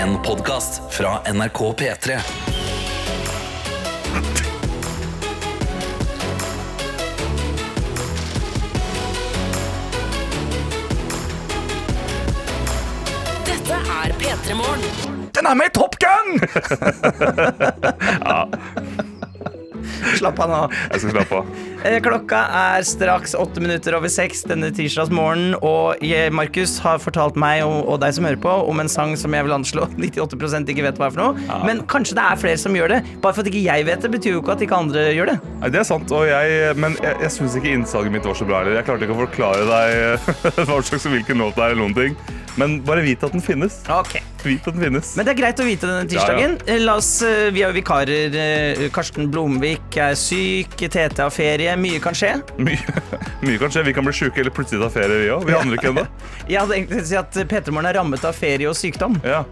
En podkast fra NRK P3. Dette er P3 Morgen. Den er med i Top Gun! Slapp av nå. Jeg skal slappe av. Eh, Klokka er straks åtte minutter over seks denne tirsdagsmorgen, og Markus har fortalt meg og, og deg som hører på, om en sang som jeg vil anslå 98% ikke vet hva er for noe. Men kanskje det er flere som gjør det. Bare for at ikke jeg vet det, betyr jo ikke at ikke andre gjør det. Nei, det er sant, jeg, men jeg, jeg syns ikke innsalget mitt var så bra. heller. jeg klarte ikke å forklare deg hva slags hvilken låt det er, eller noen ting. Men bare vit at den finnes. Okay. Vit at den finnes. Men det er greit å vite denne tirsdagen. Eh, La oss, eh, Vi har vikarer. eh, Karsten Blomvik er syk, Tete har ferie. Mye kan skje. Mye, mye kan skje. Vi kan bli sjuke eller plutselig ta ferie, vi òg. Vi aner ikke ennå. Jeg hadde egentlig si at P3 Morgen er rammet av ferie og sykdom. Ja.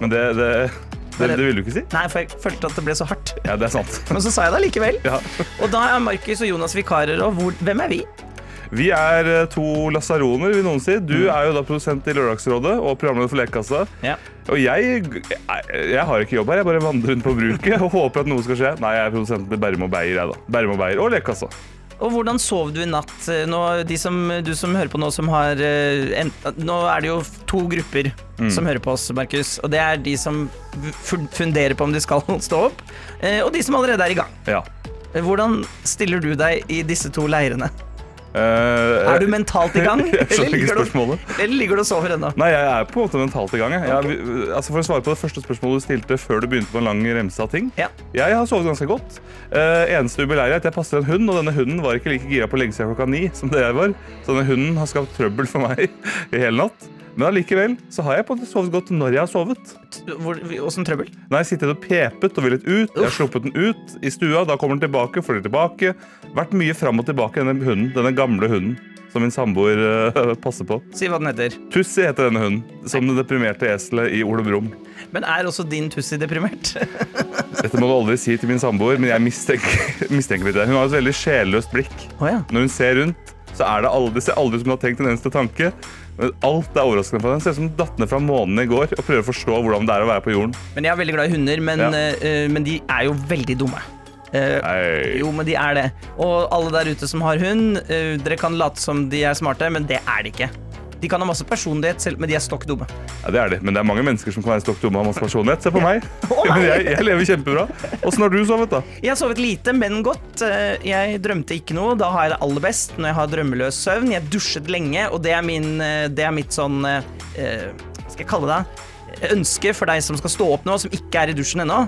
Men det, det, det, det ville du ikke si? Nei, for jeg følte at det ble så hardt. Ja, det er sant. Men så sa jeg det likevel. Ja. Og da er Markus og Jonas vikarer, og hvor, hvem er vi? Vi er eh, to lasaroner, vil noen si. Du er jo da produsent i Lørdagsrådet og programleder for Lekekassa. Ja. Og jeg, jeg, har ikke jobb her, jeg bare vandrer rundt på bruket og håper at noe skal skje. Nei, jeg er produsenten til Bærum og Beyer, jeg da. Bærum og Beyer og Lekekassa. Og hvordan sov du i natt? Eh, Nå, de som, du som hører på nå, som har eh, en, Nå er det jo to grupper som hører på oss, Markus. Og det er de som funderer på om de skal stå opp, og de som allerede er i gang. Ja. Hvordan stiller du deg i disse to leirene? Eh, Er du mentalt i gang? Eller ligger du- Eller ligger du og sover ennå? Nei, jeg er på en måte mentalt i gang. Jeg. Jeg, altså for å svare på det første spørsmålet du stilte før du begynte på en lang remse av ting. Ja. Jeg har sovet ganske godt. Uh, eneste ubeleilige er at jeg passer en hund, og denne hunden var ikke like gira på å legge seg klokka ni som det jeg var. Så denne hunden har skapt trøbbel for meg i hele natt. Men allikevel så har jeg på sovet godt når jeg har sovet. Åssen trøbbel? Nei, jeg sittet og pepet og villet ut. Jeg har sluppet den ut i stua. Da kommer den tilbake, flyr tilbake. Vært mye fram og tilbake, denne hunden, denne gamle hunden som min samboer eh, passer på. Si hva den heter. Tussi heter denne hunden, som det deprimerte eselet i Ole Brumm. Men er også din Tussi deprimert? Dette må du aldri si til min samboer, men jeg mistenker, mistenker litt det. Hun har et veldig sjelløst blikk. Oh, ja. Når hun ser rundt, så er det aldri, ser aldri ut som har tenkt en eneste tanke. Men alt er overraskende på deg. Ser ut som hun datt ned fra månen i går og prøver å forstå hvordan det er å være på jorden. Men jeg er veldig glad i hunder, men, Ja. uh, men de er jo veldig dumme. Uh, jo, men de er det. Og alle der ute som har hund, uh, dere kan late som de er smarte, men det er de ikke. De kan ha masse personlighet, selv, men de er stokk dumme. Ja, det er det. Men det er mange mennesker som kan være stokk dumme og ha masse personlighet. Se på meg. Oh, Men jeg, jeg lever kjempebra. Åssen har du sovet, da? Jeg har sovet lite, men godt. Eh, Jeg drømte ikke noe. Da har jeg det aller best når jeg har drømmeløs søvn. Jeg dusjet lenge, og det er, min, eh, det er mitt sånn eh, Hva skal jeg kalle det? Ønske for deg som skal stå opp nå, som ikke er i dusjen ennå.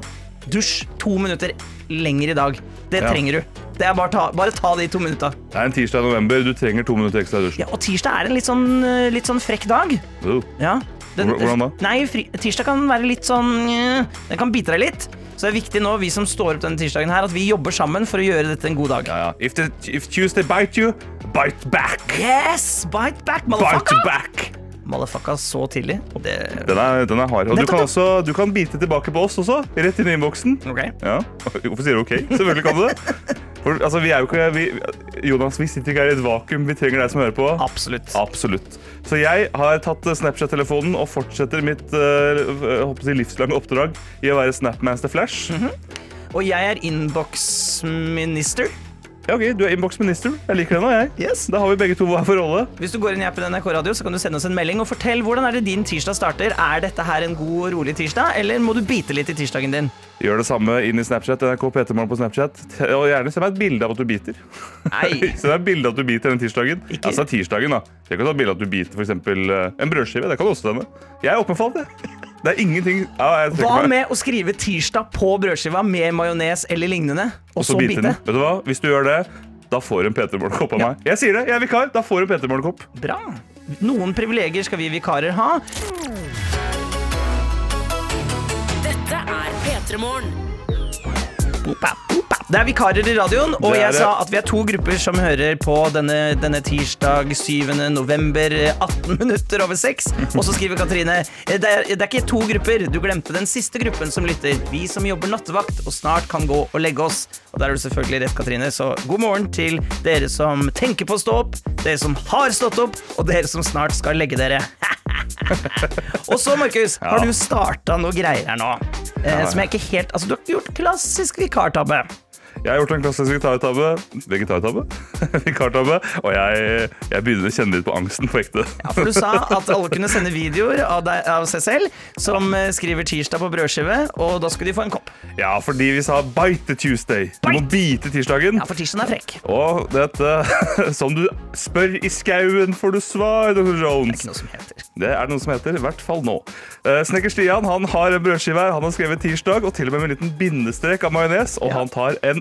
Dusj to minutter lenger i dag. Det Ja. trenger du. Det er bare, ta, bare ta de to minutta. Det er en tirsdag i november. Du trenger to minutter ekstra i dusjen. Ja, og tirsdag er en litt sånn, eh, litt sånn frekk dag. Uh. Ja. Hvor- hvordan da? Nei, fri, tirsdag kan være litt sånn eh, Den kan bite deg litt. Så det er viktig nå, vi som står opp denne tirsdagen her, at vi jobber sammen for å gjøre dette en god dag. Ja, ja. If, the, if Tuesday bite you, bite back. Yes! Bite back, Bite motherfucker! back. Motherfucka så tidlig. Det Den er, den er hard. Og du kan, også, du kan bite tilbake på oss også. Rett inn i innboksen. Ok. Ja. Hvorfor sier du OK? Selvfølgelig kan du det. For, altså, vi er jo ikke, vi, Jonas, vi sitter ikke her i et vakuum. Vi trenger deg som hører på. Absolutt. Absolutt. Så jeg har tatt Snapchat-telefonen og fortsetter mitt uh, si livslange oppdrag i å være Snapmaster Flash. Og jeg er innboksminister. Ja, ok, Du er innboksminister. Jeg liker det nå, jeg. Yes. Da har vi begge to hver for rolle. Hvis du går inn i appen NRK Radio, så kan du sende oss en melding og fortell hvordan er det din tirsdag starter. Er dette her en god og rolig tirsdag, eller må du bite litt i tirsdagen din? Gjør det samme inn i Snapchat. NRK Petermorgen på Snapchat. Og gjerne se meg et bilde av at du biter. Nei. Se meg et bilde av at du biter den tirsdagen. Ikke- Altså tirsdagen, da. Jeg kan ta et bilde av at du biter for eksempel, eh, en brødskive. Det kan du også sende. Jeg er åpen for alt, jeg. Det er ingenting ja, jeg Hva med å skrive tirsdag på brødskiva med majones eller lignende, og så bite? Vet du hva? Hvis du gjør det, da får du en Peter Morgenkopp av Ja. meg. Jeg sier det, jeg er vikar. Da får du en Peter Morgenkopp. Bra. Noen privilegier skal vi vikarer ha. Dette er P3 Morgen. Det er vikarer i radioen, og jeg det. sa at vi er to grupper som hører på denne, denne tirsdag 7. november, 18 minutter over 6. Og så skriver Katrine eh, det er, det er ikke to grupper, du glemte den siste gruppen som lytter. Vi som jobber nattevakt og snart kan gå og legge oss. Og der har du selvfølgelig rett, Katrine, så god morgen til dere som tenker på å stå opp, dere som har stått opp, og dere som snart skal legge dere. og så, Markus, har du starta noe greier her nå. Eh, som jeg ikke helt Altså, du har gjort klassisk vikartabbe. Jeg har gjort en klassisk vegetartabbe. Vegetartabbe? Vikartabbe. Og jeg, jeg begynner å kjenne litt på angsten på ekte. Ja, for du sa at alle kunne sende videoer av, deg, av seg selv som eh, skriver tirsdag på brødskive, og da skulle de få en kopp. Ja, fordi vi sa bite Tuesday. Du må bite tirsdagen. Ja, for tirsdagen er frekk. Og dette Som du spør i skauen, får du svar, Dr. Jones. Det er Ikke noe som heter. Det er noe som heter, i hvert fall nå. Eh, Snekker Stian han har en brødskive her. Han har skrevet tirsdag, og til og med med en liten bindestrek av majones. Og Ja. han tar en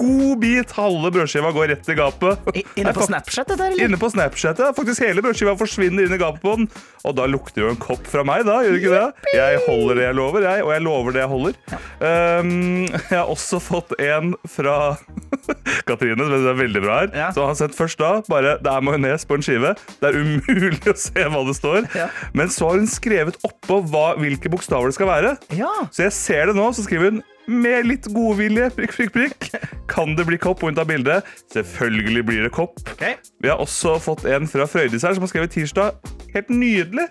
god bit. Halve brødskiva går rett i gapet. I, inne på Snapchat, dette eller? Inne på Snapchat, ja. Faktisk hele brødskiva forsvinner inn i gapet på den. Og da lukter jo en kopp fra meg, da. Gjør ikke det? Jeg holder det jeg lover, jeg. Og jeg lover det jeg holder. Um, jeg har også fått en fra Katrine, som er veldig bra her. Ja. Så han har sett først da bare det er majones på en skive. Det er umulig å se hva det står. Ja. Men så har hun skrevet oppå hva, hvilke bokstaver det skal være. Ja. Så jeg ser det nå, så skriver hun med litt godvilje, prikk, prikk, prikk. Kan det bli kopp? Hun tar bilde. Selvfølgelig blir det kopp. Okay. Vi har også fått en fra Frøydis her som har skrevet tirsdag. Helt nydelig.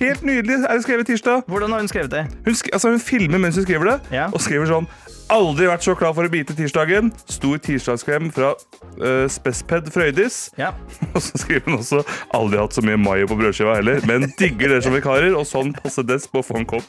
Helt nydelig er det skrevet tirsdag. Hvordan har hun skrevet det? Hun, sk altså, hun filmer mens hun skriver det, Ja. og skriver sånn Aldri vært så klar for å bite tirsdagen. Stor tirsdagskrem fra uh, Spesped Frøydis. Ja. Og så skriver hun også Aldri hatt så mye mayo på brødskiva heller, men digger dere som vikarer, og sånn passe desk på å få en kopp.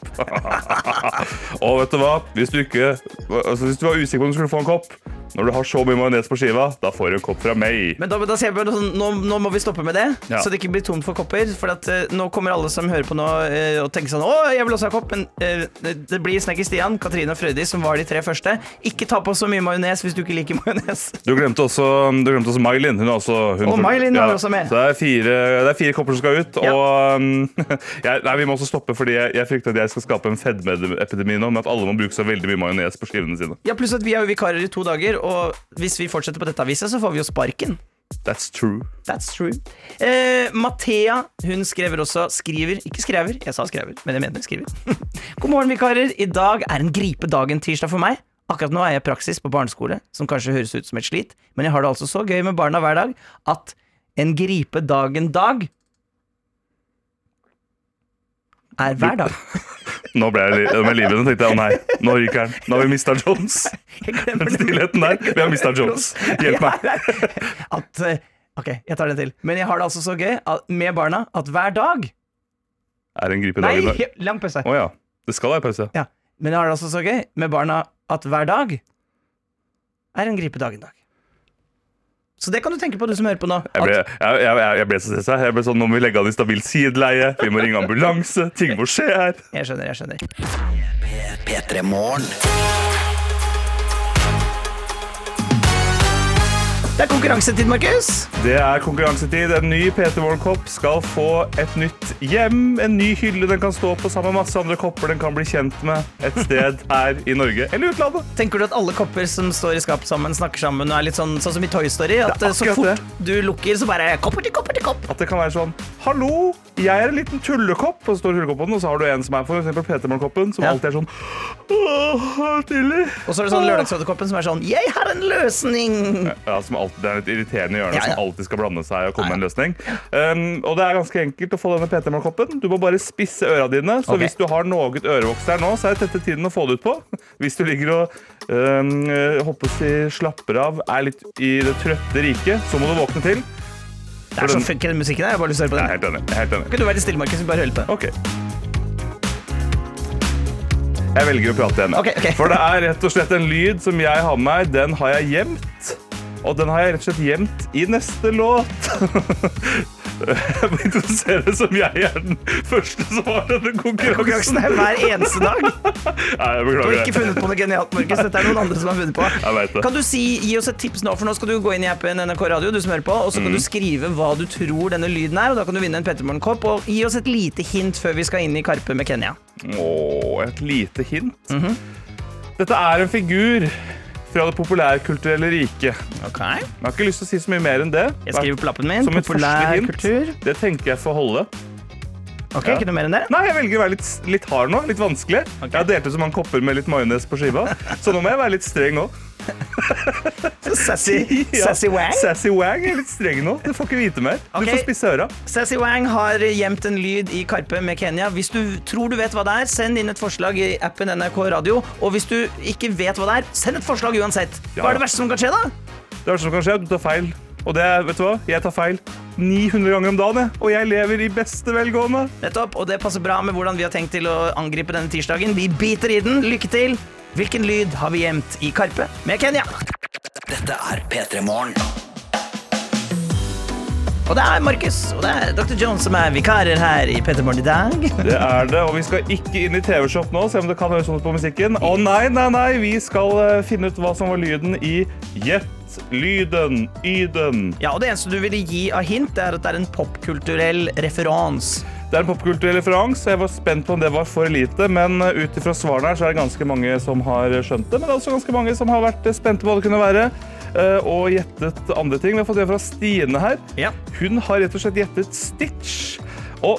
og vet du hva? Hvis du ikke altså, Hvis du var usikker på om du skulle få en kopp, når du har så mye majones på skiva, da får du en kopp fra meg. Men da, da sier jeg bare sånn, nå, nå må vi stoppe med det, Ja. så det ikke blir tomt for kopper. For at, uh, nå kommer alle som hører på nå uh, og tenker sånn Å, jeg vil også ha kopp. Men uh, det blir Snekker Stian, Katrine og Frøydis som var de tre første. Ikke ta på så mye majones hvis du ikke liker majones. Du glemte også, du glemte også Mylin. Hun er også, hun Og Mylin er også med. Så det er, fire, det er fire kopper som skal ut. Ja. Og um, jeg, nei, vi må også stoppe, fordi jeg, jeg frykter at jeg skal skape en fedmeepidemi nå med at alle må bruke så veldig mye majones på skivene sine. Ja, Pluss at vi er jo vikarer i to dager, og hvis vi fortsetter på dette aviset, så får vi jo sparken. That's true. That's true. Eh, Mathea hun skrever også Skriver, ikke skrever, jeg sa skrever, men jeg mener skriver. God morgen, vikarer. I dag er en gripe dagen-tirsdag for meg. Akkurat nå er jeg i praksis på barneskole, som kanskje høres ut som et slit, men jeg har det altså så gøy med barna hver dag at en gripedagen-dag er hver dag. Nå ble jeg li- med livet tenkte jeg, å nei, nå ryker den. Nå har vi mista Jones. Den stillheten der. Vi har mista Jones. Hjelp meg. At, eh, ok, jeg tar den til. Men jeg har det altså så gøy at, med barna at hver dag Er en gripe i dag i dag? Nei, lang pause. Å ja. Det skal være pause. Ja, men jeg har det altså så gøy med barna at hver dag er en gripe gripedagen-dag. Så det kan du tenke på, du som hører på nå. Jeg ble, jeg, jeg, jeg, ble så stressa. Jeg ble sånn, Nå må vi legge an i stabilt sideleie. Vi må ringe ambulanse. Ting må skje her. jeg skjønner, jeg skjønner. P3 Morgen. Det er konkurransetid, Markus. Det er konkurransetid. En ny PT Morgenkopp skal få et nytt hjem. En ny hylle den kan stå på sammen med masse andre kopper den kan bli kjent med et sted her i Norge eller utlandet. Tenker du at alle kopper som står i skap sammen, snakker sammen og er litt sånn, sånn som i Toy Story? At Det så fort fort du lukker, så bare kopper til kopper til kopp. At det kan være sånn Hallo, jeg er en liten tullekopp. Og så står tullekoppen og så har du en som er for eksempel PT Morgenkoppen, som Ja. alltid er sånn Åh, tidlig. Og så er det sånn lørdagsrådekoppen som er sånn Jeg har en løsning! Ja, som alltid, Det er et irriterende hjørne Ja, ja. som alltid skal blande seg og komme med en løsning. Um, og det er ganske enkelt å få denne PT Morgenkoppen. Du må bare spisse øra dine. Så okay. hvis du har noe ørevoks der nå, så er dette tiden å få det ut på. Hvis du ligger og um, eh, håper si slapper av, er litt i det trøtte riket, så må du våkne til. Det er sånn funky den musikken her. Jeg har bare lyst til å høre på Jeg er den. helt enig. Jeg er helt enig. Kan du være litt stille, Markus? Bare hører på den. Ok. Jeg velger å prate igjen. Okay, okay. For det er rett og slett en lyd som jeg har med meg. Den har jeg gjemt. Og den har jeg rett og slett gjemt i neste låt. Jeg må introdusere det som jeg er den første som har denne Konkurransen konkurransen. er hver eneste dag. Nei, jeg beklager. Du har ikke funnet på noe genialt, Markus. Dette er noen andre som har funnet på. Jeg vet det. Kan du si, Gi oss et tips nå, for nå skal du gå inn i appen NRK Radio, du som hører på, og så kan Mm. du skrive hva du tror denne lyden er, og da kan du vinne en Pettermoren-kopp. Og gi oss et lite hint før vi skal inn i Karpe med Kenya. Åh, et lite hint. Mhm. Dette er en figur fra det populærkulturelle riket. Okay. Jeg har ikke lyst til å si så mye mer enn det. Jeg skriver på lappen min. Som. Populærkultur. Det tenker jeg får holde. Ok, Ja. Ikke noe mer enn det? Nei, jeg velger å være litt, litt hard nå. Litt vanskelig. Okay. Jeg har delt ut så mange kopper med litt majones på skiva, så nå må jeg være litt streng òg. Sassy, Sassy Wang. Sassy Wang er litt streng nå. Du får ikke vite mer. Du får spisse øra. Sassy Wang har gjemt en lyd i Karpe med Kenya. Hvis du tror du vet hva det er, send inn et forslag i appen NRK Radio. Og hvis du ikke vet hva det er, send et forslag uansett. Hva er det verste som kan skje, da? Det verste som kan skje, er at du tar feil. Og det er, vet du hva? Jeg tar feil 900 ganger om dagen. Og jeg lever i beste velgående. Nettopp, og det passer bra med hvordan vi har tenkt til å angripe denne tirsdagen. Vi biter i den. Lykke til. Hvilken lyd har vi gjemt i Karpe med Kenya? Dette er P3 Morgen. Og det er Markus og det er Dr. Jones som er vikarer her i Petter Morgen i dag. Det er det, og vi skal ikke inn i TV-shop nå, selv om det kan høres sånn ut på musikken. Å nei, nei, nei, vi skal eh, finne ut hva som var lyden i Gjett lyden, yden. Ja, og Det eneste du ville gi av hint, er at det er en popkulturell referanse. Det er en popkulturell referanse. Jeg var spent på om det var for lite, men uh, ut ifra svarene her så er det ganske mange som har skjønt det. Men det er også ganske mange som har vært spente på hva det kunne være. uh, Og gjettet andre ting. Vi har fått det fra Stine her. Ja. Hun har rett og slett gjettet Stitch. Og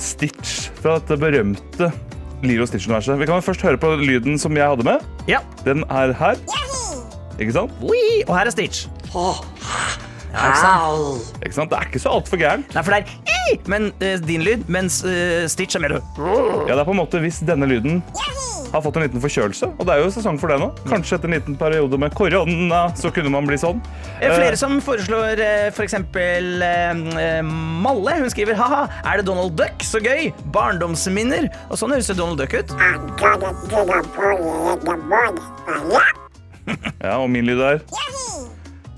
Stitch fra dette berømte Lilo Stitch-universet. Vi kan først høre på lyden som jeg hadde med. ja. Den er her. Ikke sant? Oui, og her er Stitch. Ja, ikke sant? Ikke sant? Det er ikke så altfor gærent. Nei, for det er i, men, uh, din lyd, mens uh, Stitch er mer Ja, det er på en måte hvis denne lyden har fått en liten forkjølelse, og det er jo sesong for det nå. Kanskje etter en liten periode med korona, så kunne man bli sånn. Eh, Flere som foreslår f.eks. for eksempel eh, Malle. Hun skriver ha-ha, er det Donald Duck? Så gøy! Barndomsminner. Og sånn høres Donald Duck ut. Ja, og min lyd er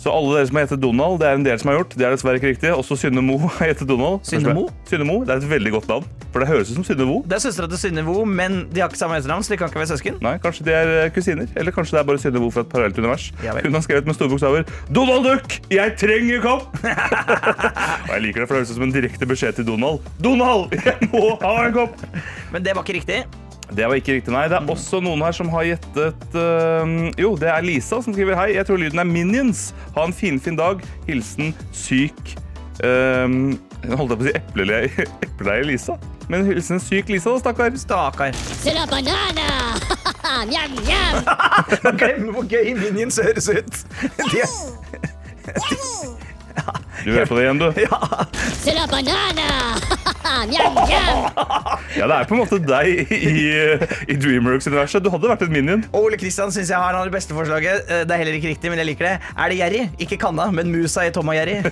Så alle dere som har gjettet Donald, det er en del som har gjort. Det er dessverre ikke riktig. Også Synne Mo har gjettet Donald. Synne Mo? Synne Mo, Det er et veldig godt navn. For det høres ut som Synne Mo. Det er søstera til Synnøve, men de har ikke samme etternavn, så de kan ikke være søsken. Nei, kanskje de er eh, kusiner. Eller kanskje det er bare Synne Mo fra et parallelt univers. Ja vel. Hun har skrevet med store bokstaver 'Donald Duck, jeg trenger kopp!' og jeg liker det, for det høres ut som en direkte beskjed til Donald. 'Donald, jeg må ha en kopp!' Men det var ikke riktig. Det var ikke riktig, nei. Det er også noen her som har gjettet uh, Jo, det er Lisa som skriver hei. Jeg tror lyden er Minions. Ha en finfin dag. Hilsen syk um, Holdt jeg på å si epleleie epleleie Lisa? Men hilsen syk Lisa, da, stakkar. Stakkar. C'est la banana Miam, miam Glem hvor gøy Minions høres ut. De er, Du hører på det igjen, du. Ja. la banana Ja, Det er på en måte deg i, i Dreamworks-universet. Du hadde vært en minion. Ole Kristian syns jeg har det beste forslaget. Eh, Det er heller ikke riktig, men jeg liker det. Er det Jerry? Ikke kanna, men musa i Tom og Jerry.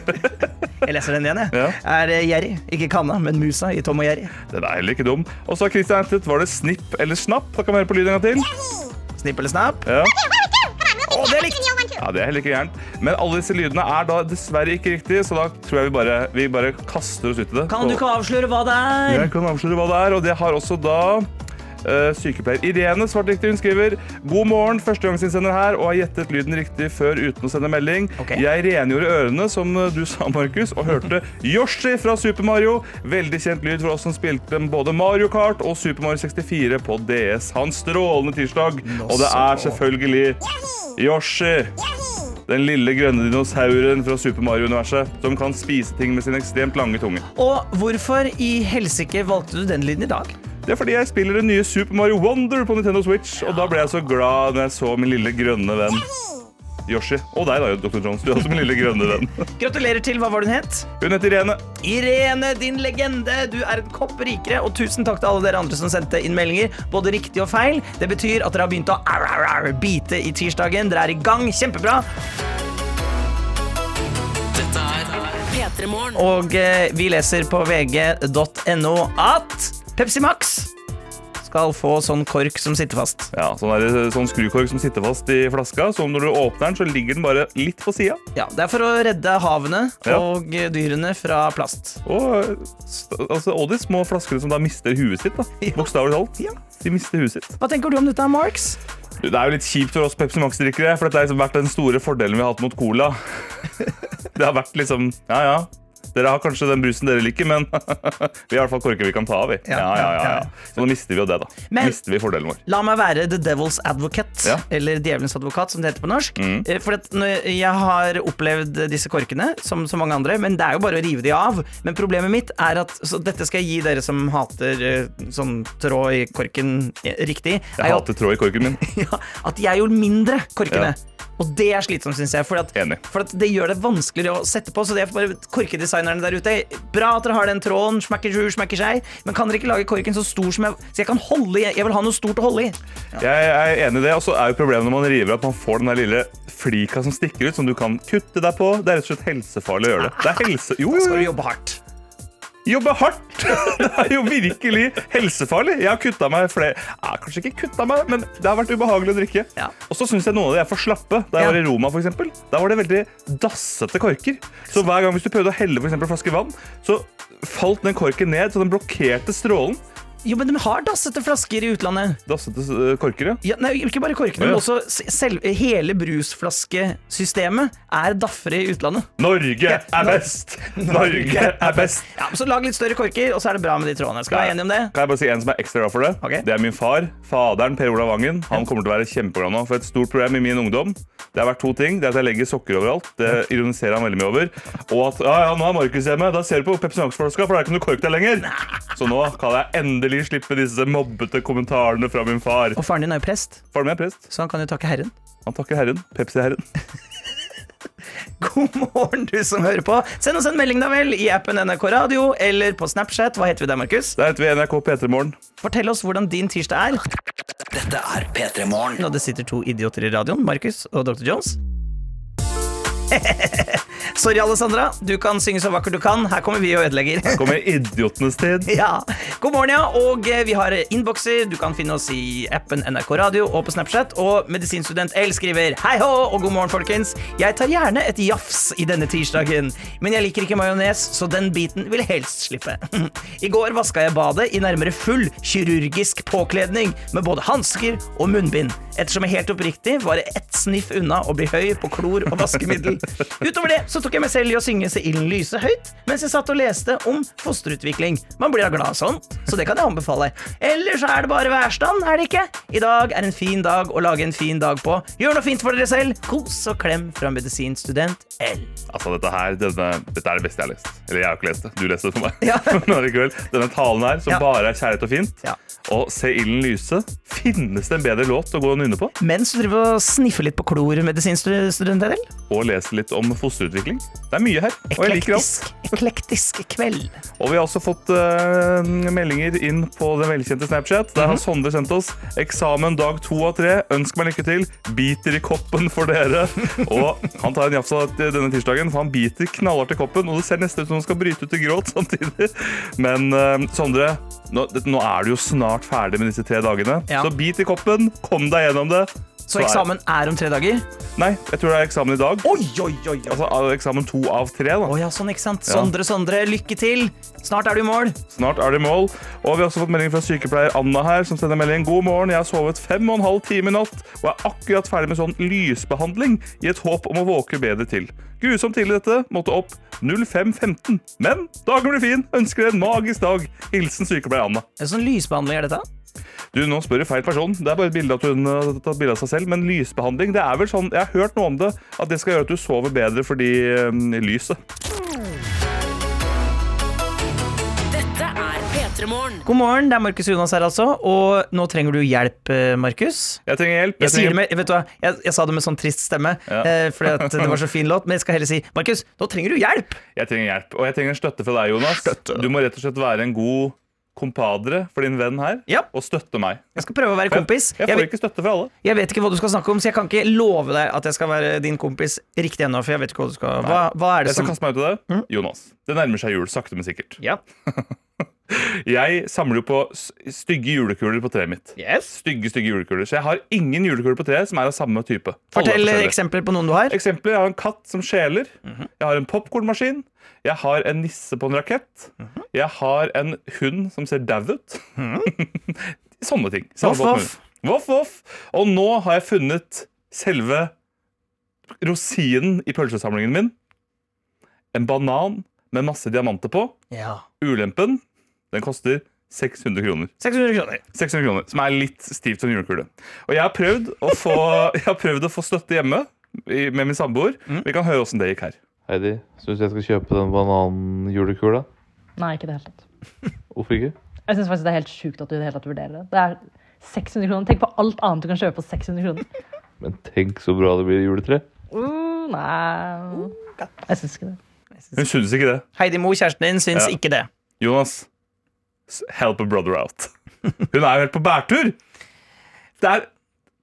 Jeg leser den igjen, jeg. Ja. Er det Jerry? Ikke kanna, men musa i Tom og Jerry. Den er heller ikke dum. Og så har Christian hentet Var det snipp eller snapp? Da kan vi høre på lyden en gang til. Snipp eller snapp? Ja. Ja, det er heller ikke gærent. Men alle disse lydene er da dessverre ikke riktige, så da tror jeg vi bare, vi bare kaster oss ut i det. Kan du ikke avsløre hva det er? Jeg kan avsløre hva det er, og det har også da sykepleier Irene svart riktig. Hun skriver God morgen, førstegangsinnsender her, og har gjettet lyden riktig før uten å sende melding. Okay. Jeg rengjorde ørene, som eh, du sa, Markus, og hørte Yoshi fra Super Mario. Veldig kjent lyd for oss som spilte både Mario Kart og Super Mario 64 på DS. Hans strålende tirsdag, og det er selvfølgelig Yoshi. Den lille grønne dinosauren fra Super Mario-universet som kan spise ting med sin ekstremt lange tunge. Og hvorfor i helsike valgte du den lyden i dag? Det er fordi jeg spiller det nye Super Mario Wonder på Nintendo Switch, og da ble jeg så glad når jeg så min lille grønne venn Yoshi. Og deg, da, Dr. Jones. Du er også min lille grønne venn. Gratulerer til. Hva var det hun het? Hun het Irene. Irene, din legende! Du er en kopp rikere, og tusen takk til alle dere andre som sendte inn meldinger. Både riktig og feil. Det betyr at dere har begynt å ar, ar, ar, bite i tirsdagen. Dere er i gang. Kjempebra. Dette er P3 Morgen. Og eh, vi leser på vg.no at Pepsi Max skal få sånn kork som sitter fast. Ja, sånn, der, sånn skrukork som sitter fast i flaska, så når du åpner den, så ligger den bare litt på sida. Ja, Det er for å redde havene Ja. og dyrene fra plast. Og, altså, og de små flaskene som da mister huet sitt. da. Ja. Bokstavelig talt. Ja. De mister huet sitt. Hva tenker du om dette, Marks? Det er jo litt kjipt for oss Pepsi Max-drikkere, for dette har liksom vært den store fordelen vi har hatt mot cola. Det har vært liksom Ja, ja. Dere har kanskje den brusen dere liker, men vi har i hvert fall korker vi kan ta av. Ja, Ja, ja. Så nå mister vi jo det, da. Men- mister vi fordelen vår. La meg være the devil's advocate, eller djevelens advokat, som det heter på norsk. Mm. For at når jeg har opplevd disse korkene, som så mange andre, men det er jo bare å rive de av. Men problemet mitt er at Så dette skal jeg gi dere som hater eh, sånn tråd i korken eh, riktig. Jeg hater tråd i korken min. ja, at jeg gjorde mindre korkene. Og det er slitsomt, syns jeg. For, at, for at det gjør det vanskeligere å sette på. Så det er bare korkedesignerne der ute. Bra at dere har den tråden, smekker sju, smekker seg, men kan dere ikke lage korken så stor som jeg Så jeg kan holde i? Jeg vil ha noe stort å holde i. Jeg er enig i det. Og så er jo problemet når man river at man får den der lille flika som stikker ut, som du kan kutte deg på. Det er rett og slett helsefarlig å gjøre det. Det er helse... Jo, Da jo, skal du jobbe hardt. Jobbe hardt! Det er jo virkelig helsefarlig. Jeg har kutta meg flere ja, Kanskje ikke kutta meg, men det har vært ubehagelig å drikke. Ja. Og så syns jeg noen av de er for slappe. Da jeg Ja. var i Roma, for eksempel, da var det veldig dassete korker. Så hver gang hvis du prøvde å helle for en flaske vann, så falt den korken ned, så den blokkerte strålen. Jo, men de har dassete flasker i utlandet. Dassete eh, korker, ja. Ja, nei, ikke bare korkene, oh, ja. men også selv, hele brusflaskesystemet er daffere i utlandet. Norge er best! Norge er best! Ja, så Lag litt større korker, og så er det bra med de trådene. Skal vi være enige om det? Kan jeg bare si en som er ekstra glad for det? Okay. Det er min far. Faderen, Per Olav Vangen. Han kommer til å være kjempeglad nå. For et stort problem i min ungdom Det har vært to ting. Det er at jeg legger sokker overalt. Det ironiserer han veldig mye over. Og at ja, ja, nå er Markus hjemme. Da ser du på Pepsi Max-flaska, for det er ikke noe kork der lenger. Så nå kan jeg endelig slippe disse mobbete kommentarene fra min far. Og faren din er jo prest, Faren min er prest. så han kan jo takke Herren. Han takker Herren. Pepsi-herren. God morgen, du som hører på. Send oss en melding da vel i appen NRK Radio eller på Snapchat. Hva heter vi der, Markus? Der heter vi NRK P3 Morgen. Fortell oss hvordan din tirsdag er. Dette er P3 Morgen. Og det sitter to idioter i radioen, Markus og Dr. Jones. Sorry, Alessandra. Du kan synge så vakkert du kan. Her kommer vi og ødelegger. Her Kommer idiotenes tid. Ja. God morgen, ja. Og eh, vi har innbokser. Du kan finne oss i appen NRK Radio og på Snapchat. Og medisinstudent L skriver Hei hå og god morgen, folkens. Jeg tar gjerne et jafs i denne tirsdagen, men jeg liker ikke majones, så den biten vil helst slippe. I går vaska jeg badet i nærmere full kirurgisk påkledning med både hansker og munnbind. Ettersom jeg helt oppriktig var ett sniff unna å bli høy på klor og vaskemiddel. Utover det så tok jeg meg selv i å synge Se ilden lyse høyt mens jeg satt og leste om fosterutvikling. Man blir da glad av sånt, så det kan jeg anbefale. Ellers er det bare værstand, er det ikke? I dag er en fin dag å lage en fin dag på. Gjør noe fint for dere selv. Kos og klem fra medisinstudent L. Altså, dette her, denne, dette er det beste jeg har lest. Eller jeg har ikke lest det. Du leste det for meg. Ja. Denne talen her, som Ja. bare er kjærlighet og fint, Ja. og Se ilden lyse, finnes det en bedre låt å gå og nynne på? Mens du driver og sniffer litt på klor, medisinstudent L. Og lese litt om fosterutvikling. Det er mye her, og jeg liker alt. Eklektisk, kveld. Og vi har også fått uh, meldinger inn på den velkjente Snapchat. Der har Mhm. Sondre sendt oss 'Eksamen dag to av tre. Ønsk meg lykke til. Biter i koppen for dere'. Og han tar en jafsa denne tirsdagen, for han biter knallhardt i koppen. Og det ser nesten ut som han skal bryte ut i gråt samtidig. Men uh, Sondre, nå, nå er du jo snart ferdig med disse tre dagene. Ja. Så bit i koppen, kom deg gjennom det. Så eksamen er om tre dager? Nei, jeg tror det er eksamen i dag. Oi, oi, oi! oi. Altså eksamen to av tre. da. Oh, ja, sånn, ikke sant. Sondre, Sondre, lykke til. Snart er du i mål. Snart er du i mål. Og vi har også fått melding fra sykepleier Anna her, som sender melding. God morgen, jeg har sovet fem og en halv time i natt og er akkurat ferdig med sånn lysbehandling i et håp om å våke bedre til. Grusomt tidlig dette. Måtte opp 05.15. Men dagen blir fin. Ønsker deg en magisk dag. Hilsen sykepleier Anna. En sånn lysbehandling er dette? Du, nå spør du feil person. Det er bare et bilde at hun har tatt bilde av seg selv. Men lysbehandling, det er vel sånn Jeg har hørt noe om det. At det skal gjøre at du sover bedre fordi um, lyset. Dette er P3 Morgen. God morgen, det er Markus Jonas her altså. Og nå trenger du hjelp, eh, Markus. Jeg trenger hjelp. Jeg, jeg, trenger det med, vet du hva, jeg, jeg sa det med sånn trist stemme, Ja. eh, fordi at det var så fin låt. Men jeg skal heller si Markus, nå trenger du hjelp! Jeg trenger hjelp, og jeg trenger en støtte fra deg, Jonas. Du må rett og slett være en god kompadre for din venn her, Ja. og støtte meg. Jeg skal prøve å være kompis. Jeg Jeg, får ikke støtte fra alle. jeg vet ikke hva du skal snakke om, så jeg kan ikke love deg at jeg skal være din kompis riktig ennå. For jeg vet ikke hva du skal Hva, hva er det Jeg skal som kaste meg ut i det. Jonas, det nærmer seg jul, sakte, men sikkert. Ja. Jeg samler jo på stygge julekuler på treet mitt. Yes. Stygge, stygge julekuler. Så jeg har ingen julekuler på treet som er av samme type. Fortell eksempler på noen du har. Eksempler, jeg har en katt som skjeler. -hmm. Jeg har en popkornmaskin. Jeg har en nisse på en rakett. Mhm. Jeg har en hund som ser dau ut. Sånne ting. Voff, voff. Voff, voff. Og nå har jeg funnet selve rosinen i pølsesamlingen min. En banan med masse diamanter på. Ja. Ulempen den koster 600 kroner. 600 kroner. 600 kroner, Som er litt stivt som julekule. Og jeg har prøvd å få, jeg har prøvd å få støtte hjemme i, med min samboer. Vi kan høre åssen det gikk her. Heidi, syns jeg skal kjøpe den bananjulekula? Nei, ikke i det hele tatt. Hvorfor ikke? Jeg syns faktisk det er helt sjukt at du i det hele tatt vurderer det. Det er 600 kroner. Tenk på alt annet du kan kjøpe for 600 kroner. Men tenk så bra det blir i juletre. Uh, nei Jeg syns ikke det. Hun syns ikke det. Heidi Mo, kjæresten din, syns Ja. ikke det. Jonas, help a brother out. Hun er jo helt på bærtur. Det er,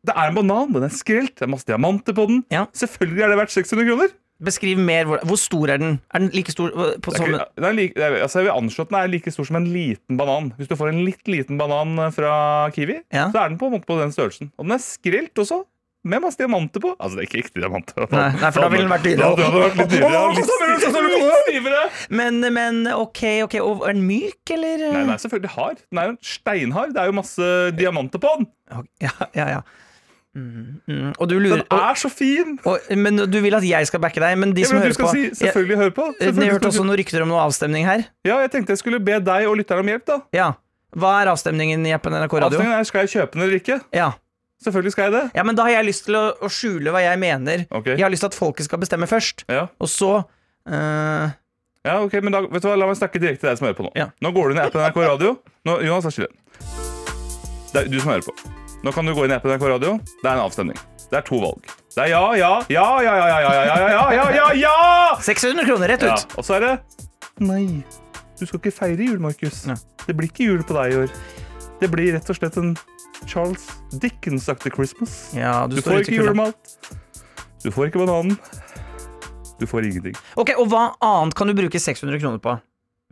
det er en banan, den er skrelt, det er masse diamanter på den. Ja. Selvfølgelig er det verdt 600 kroner. Beskriv mer. Hvor, hvor stor er den? Er den like stor på sånn like, altså jeg vil anslå at den er like stor som en liten banan. Hvis du får en litt liten banan fra Kiwi, Ja. så er den på, på den størrelsen. Og den er skrelt også. Med masse diamanter på. Altså, det er ikke ekte diamanter. Nei, nei, for da ville den vært dyrere. Ja, det hadde vært litt dyrere. ja. Litt stivere. Men, men OK, ok, og er den myk, eller? Nei, den er selvfølgelig hard. Den er jo steinhard. Det er jo masse diamanter på den. Ja, ja, ja. Mm, mm. Og du lurer Den er så fin! og, Men du vil at jeg skal backe deg, men de Ja, som men som hører på si selvfølgelig hør på. jeg, Selvfølgelig hørte også noen rykter om noe avstemning her. Ja, jeg tenkte jeg skulle be deg og lytterne om hjelp. da Ja. Hva er avstemningen i appen NRK Radio? Avstemningen er skal jeg kjøpe den eller ikke. Ja. Selvfølgelig skal jeg det. ja, men da har jeg lyst til å, å skjule hva jeg mener. Ok. Jeg har lyst til at folket skal bestemme først, Ja, og så øh, ja ok, men da, vet du hva, La meg snakke direkte til deg som hører på nå. Ja. Nå går du inn i appen NRK Radio. Nå, Jonas, vær så snill. Det er du som hører på. Nå kan du gå inn i appen NRK Radio. Det er en avstemning. Det er to valg. Det er ja, ja, ja, ja, ja, ja, ja, ja, ja, ja, ja, ja, ja! 600 kroner rett Ja, ut! og så er det Nei, du skal ikke feire jul, Markus. Ja. Det blir ikke jul på deg i år. Det blir rett og slett en Charles Dickens-aktig Christmas. Ja, du, Du får ikke julemat. Du får ikke bananen. Du får ingenting. Ok, Og hva annet kan du bruke 600 kroner på?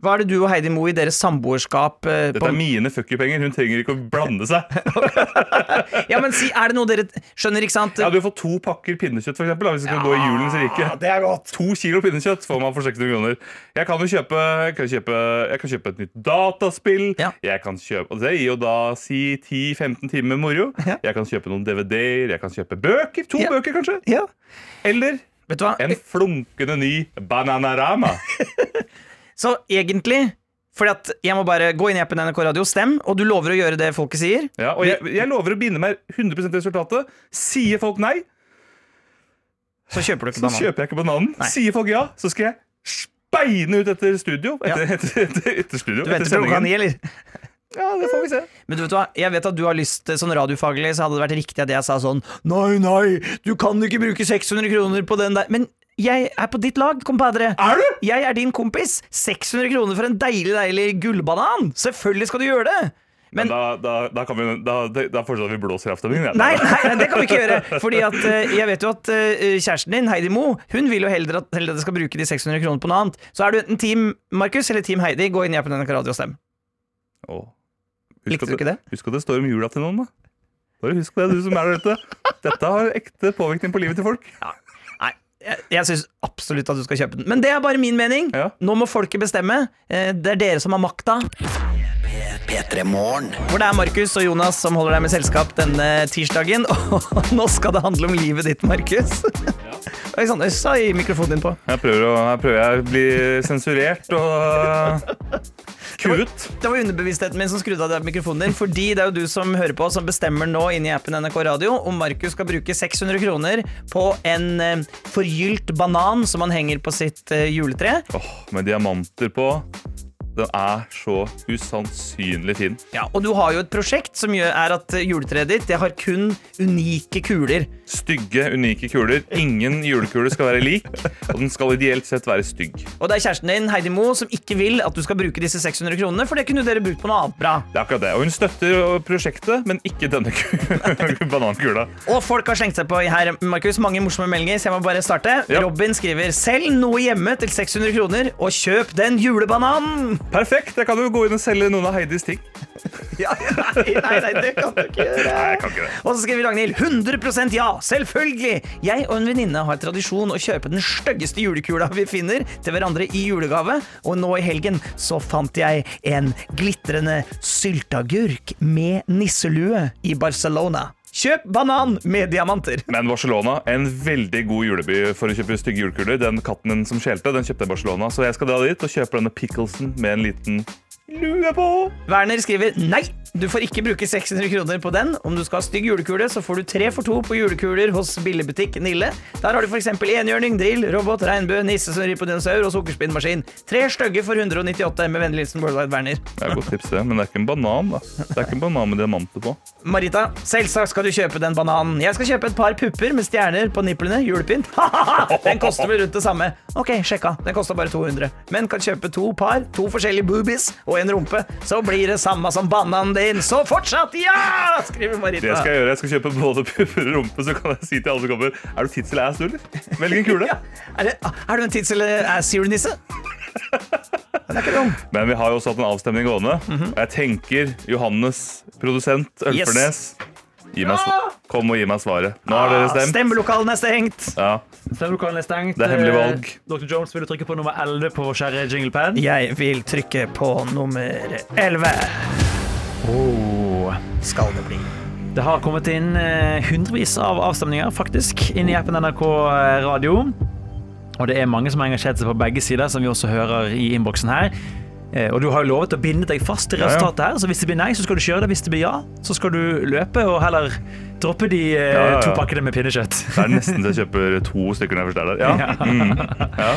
Hva er det du og Heidi Moe i deres samboerskap eh, Dette på er mine fuckypenger. Hun trenger ikke å blande seg. Ja, men si, er det noe dere Skjønner, ikke sant? Ja, Du får to pakker pinnekjøtt, for eksempel, da, hvis du skal gå i julens rike. det er godt. To kilo pinnekjøtt får man for 600 kroner. Jeg kan jo kjøpe, jeg kan kjøpe, jeg kan kjøpe et nytt dataspill. Ja. Jeg kan kjøpe, og Det gir jo da si 10-15 timer moro. Ja. Jeg kan kjøpe noen DVD-er, jeg kan kjøpe bøker. To Ja. bøker, kanskje. Ja. Eller Vet du hva? en flunkende ny Bananarama. Så egentlig fordi at jeg må bare gå inn i appen NRK Radio, stem, og du lover å gjøre det folket sier. Ja, og jeg, jeg lover å binde meg 100% resultatet. Sier folk nei, Så kjøper du ikke bananen. så kjøper jeg ikke bananen. Nei. Sier folk ja, så skal jeg speine ut etter studio. Etter, etter, etter, etter studio. Du venter etter til klokka ni, eller? Ja, det får vi se. Men du vet hva, jeg vet at du har lyst Sånn radiofaglig så hadde det vært riktig at jeg sa sånn Nei, nei, du kan ikke bruke 600 kroner på den der Men jeg er på ditt lag, compadre. Er du? Jeg er din kompis. 600 kroner for en deilig, deilig gullbanan. Selvfølgelig skal du gjøre det. Men Men- da, da, da, kan vi, da, da fortsetter vi blåser i avstemningen. Nei, nei, det kan vi ikke gjøre. Fordi at eh, jeg vet jo at eh, kjæresten din, Heidi Mo, hun vil jo heller at, heller at jeg skal bruke de 600 kronene på noe annet. Så er du enten Team Markus eller Team Heidi, gå inn i appen NRK Radio og stem. Åh. Husk Likte du ikke det? Husk at det står om jula til noen, da. Bare husk det, du som er der ute. Dette har ekte påvirkning på livet til folk. Nei, jeg, jeg syns absolutt at du skal kjøpe den. Men det er bare min mening. Ja. Nå må folket bestemme. Eh, Det er dere som har makta. P3 Hvor det er Markus og Jonas som holder deg med selskap denne tirsdagen. Og nå skal det handle om livet ditt, Markus. Oi jeg sa i mikrofonen din på. Jeg prøver, å, jeg prøver å bli sensurert og kuet. Det var underbevisstheten min som skrudde av den mikrofonen din. Fordi det er jo du som hører på, som bestemmer nå inni appen NRK Radio om Markus skal bruke 600 kroner på en eh, forgylt banan som han henger på sitt eh, juletre. Åh, med diamanter på. Den er så usannsynlig fin. Ja, Og du har jo et prosjekt som gjør, er at eh, juletreet ditt det har kun unike kuler. Stygge, unike kuler. Ingen julekule skal være lik, og den skal ideelt sett være stygg. Og det er kjæresten din, Heidi Mo, som ikke vil at du skal bruke disse 600 kronene, for det kunne dere brukt på noe annet bra. Det er akkurat det. Og hun støtter prosjektet, men ikke denne banankula. Og folk har slengt seg på her, Markus. Mange morsomme meldinger, så jeg må bare starte. Ja. Robin skriver selv noe hjemme til 600 kroner, og kjøp den julebananen'. Perfekt! Jeg kan jo gå inn og selge noen av Heidis ting. Ja, nei, nei, nei, det kan du ikke gjøre. Nei, jeg kan ikke det. Og så skriver Ragnhild 100% ja, selvfølgelig! Jeg og en venninne har tradisjon å kjøpe den styggeste julekula vi finner til hverandre i julegave, og nå i helgen så fant jeg en glitrende sylteagurk med nisselue i Barcelona. Kjøp banan med diamanter. Men Barcelona, en veldig god juleby for å kjøpe stygge julekuler. Den katten som skjelte, den kjøpte jeg i Barcelona. Så jeg skal dra dit og kjøpe denne picklesen med en liten lue på. Werner skriver nei, du får ikke bruke 600 kroner på den. Om du skal ha stygg julekule, så får du tre for to på julekuler hos billigbutikk Nille. Der har du f.eks. enhjørning, drill, robot, regnbue, nisse som rir på dinosaur og sukkerspinnmaskin. Tre stygge for 198 med vennlig hilsen Worldwide Werner. Det er godt tips, det. Men det er ikke en banan, da. Det er ikke en banan med diamanter på. Marita, selvsagt skal du kjøpe den bananen. Jeg skal kjøpe et par pupper med stjerner på nipplene. Julepynt. den koster vel rundt det samme. Ok, sjekka. Den kosta bare 200. Men kan kjøpe to par, to forskjellige boobies og en rumpe. Så blir det samme som bananen din. Så fortsatt ja! skriver Marita. Det skal jeg gjøre. Jeg skal kjøpe både pupper og rumpe, så kan jeg si til alle som kommer Er du tids eller ass, du, eller? Velg en kule. Ja. Er, det, er du en tids- eller er dum. Men vi har jo også hatt en avstemning gående. Og jeg tenker Johannes, produsent Ølfernes sv- Kom og gi meg svaret. Nå har dere stemt. Stemmelokalene er stengt. Ja. Stemmelokalen er stengt. Det er hemmelig valg. Eh, Dr. Jones, vil du trykke på nummer 11 på vår kjære jinglepad? Jeg vil trykke på nummer 11. Oh. Skal det bli. Det har kommet inn eh, hundrevis av avstemninger faktisk inn i appen NRK Radio. Og det er mange som har engasjert seg på begge sider, som vi også hører i innboksen her. Eh, Og du har jo lovet å binde deg fast til resultatet her, så hvis det blir nei, så skal du kjøre det. Hvis det blir ja, så skal du løpe og heller droppe de eh, Ja, ja, ja. to pakkene med pinnekjøtt. Det er nesten til jeg kjøper to stykker når jeg først er der. Ja. Mm. ja.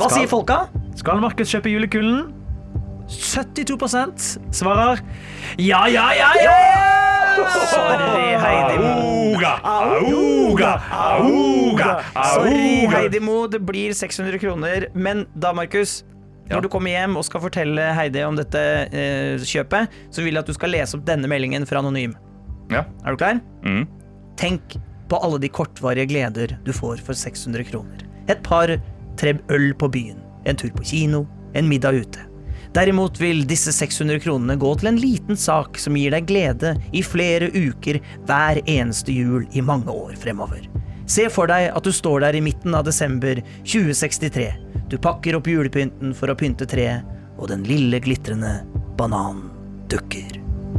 Hva Skal- sier folka? Skal Markus kjøpe julekulen? 72% svarer ja, ja, ja, ja! Sorry, Heidi Mo. Auga, auga, auga, Sorry. Heidi Mo. Det blir 600 kroner. Men da, Markus, Ja. når du kommer hjem og skal fortelle Heidi om dette eh, kjøpet, så vil jeg at du skal lese opp denne meldingen fra Anonym. Ja. Er du klar? Mm. Tenk på alle de kortvarige gleder du får for 600 kroner. Et par tre øl på byen, en tur på kino, en middag ute. Derimot vil disse 600 kronene gå til en liten sak som gir deg glede i flere uker hver eneste jul i mange år fremover. Se for deg at du står der i midten av desember 2063. Du pakker opp julepynten for å pynte treet, og den lille glitrende bananen dukker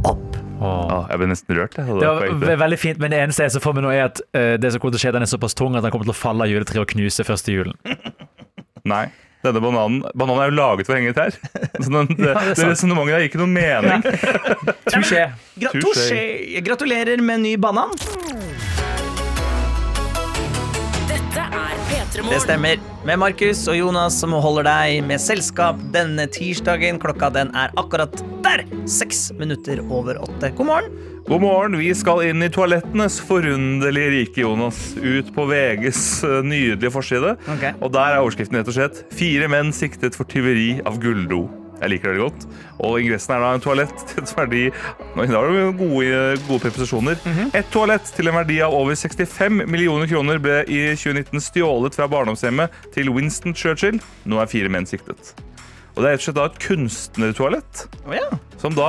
opp. Åh, jeg ble nesten rørt. Jeg. Det var ve- veldig fint, men det eneste jeg ser for meg nå, er at uh, det som kommer til å skje, den er såpass tung at den kommer til å falle av juletreet og knuse første julen. Nei. Denne bananen Bananen er jo laget for å henge i trær. Så den, det, det sant. resonnementet har ikke noen mening. Touché. Gra Touché. touché. Gratulerer med ny banan. Det stemmer. Med Markus og Jonas som holder deg med selskap denne tirsdagen. Klokka den er akkurat der! Seks minutter over åtte. God morgen. God morgen. Vi skal inn i toalettenes forunderlige rike, Jonas. Ut på VGs eh, nydelige forside. Okay. Og der er overskriften rett og slett 'Fire menn siktet for tyveri av gulldo'. Jeg liker det veldig godt. Og ingressen er da en toalett til en verdi Nå, har du gode, gode preposisjoner. Et toalett til en verdi av over 65 millioner kroner ble i 2019 stjålet fra barndomshjemmet til Winston Churchill. Nå er fire menn siktet. Og Det er rett og slett da et kunstnertoalett. Oh, ja. Som da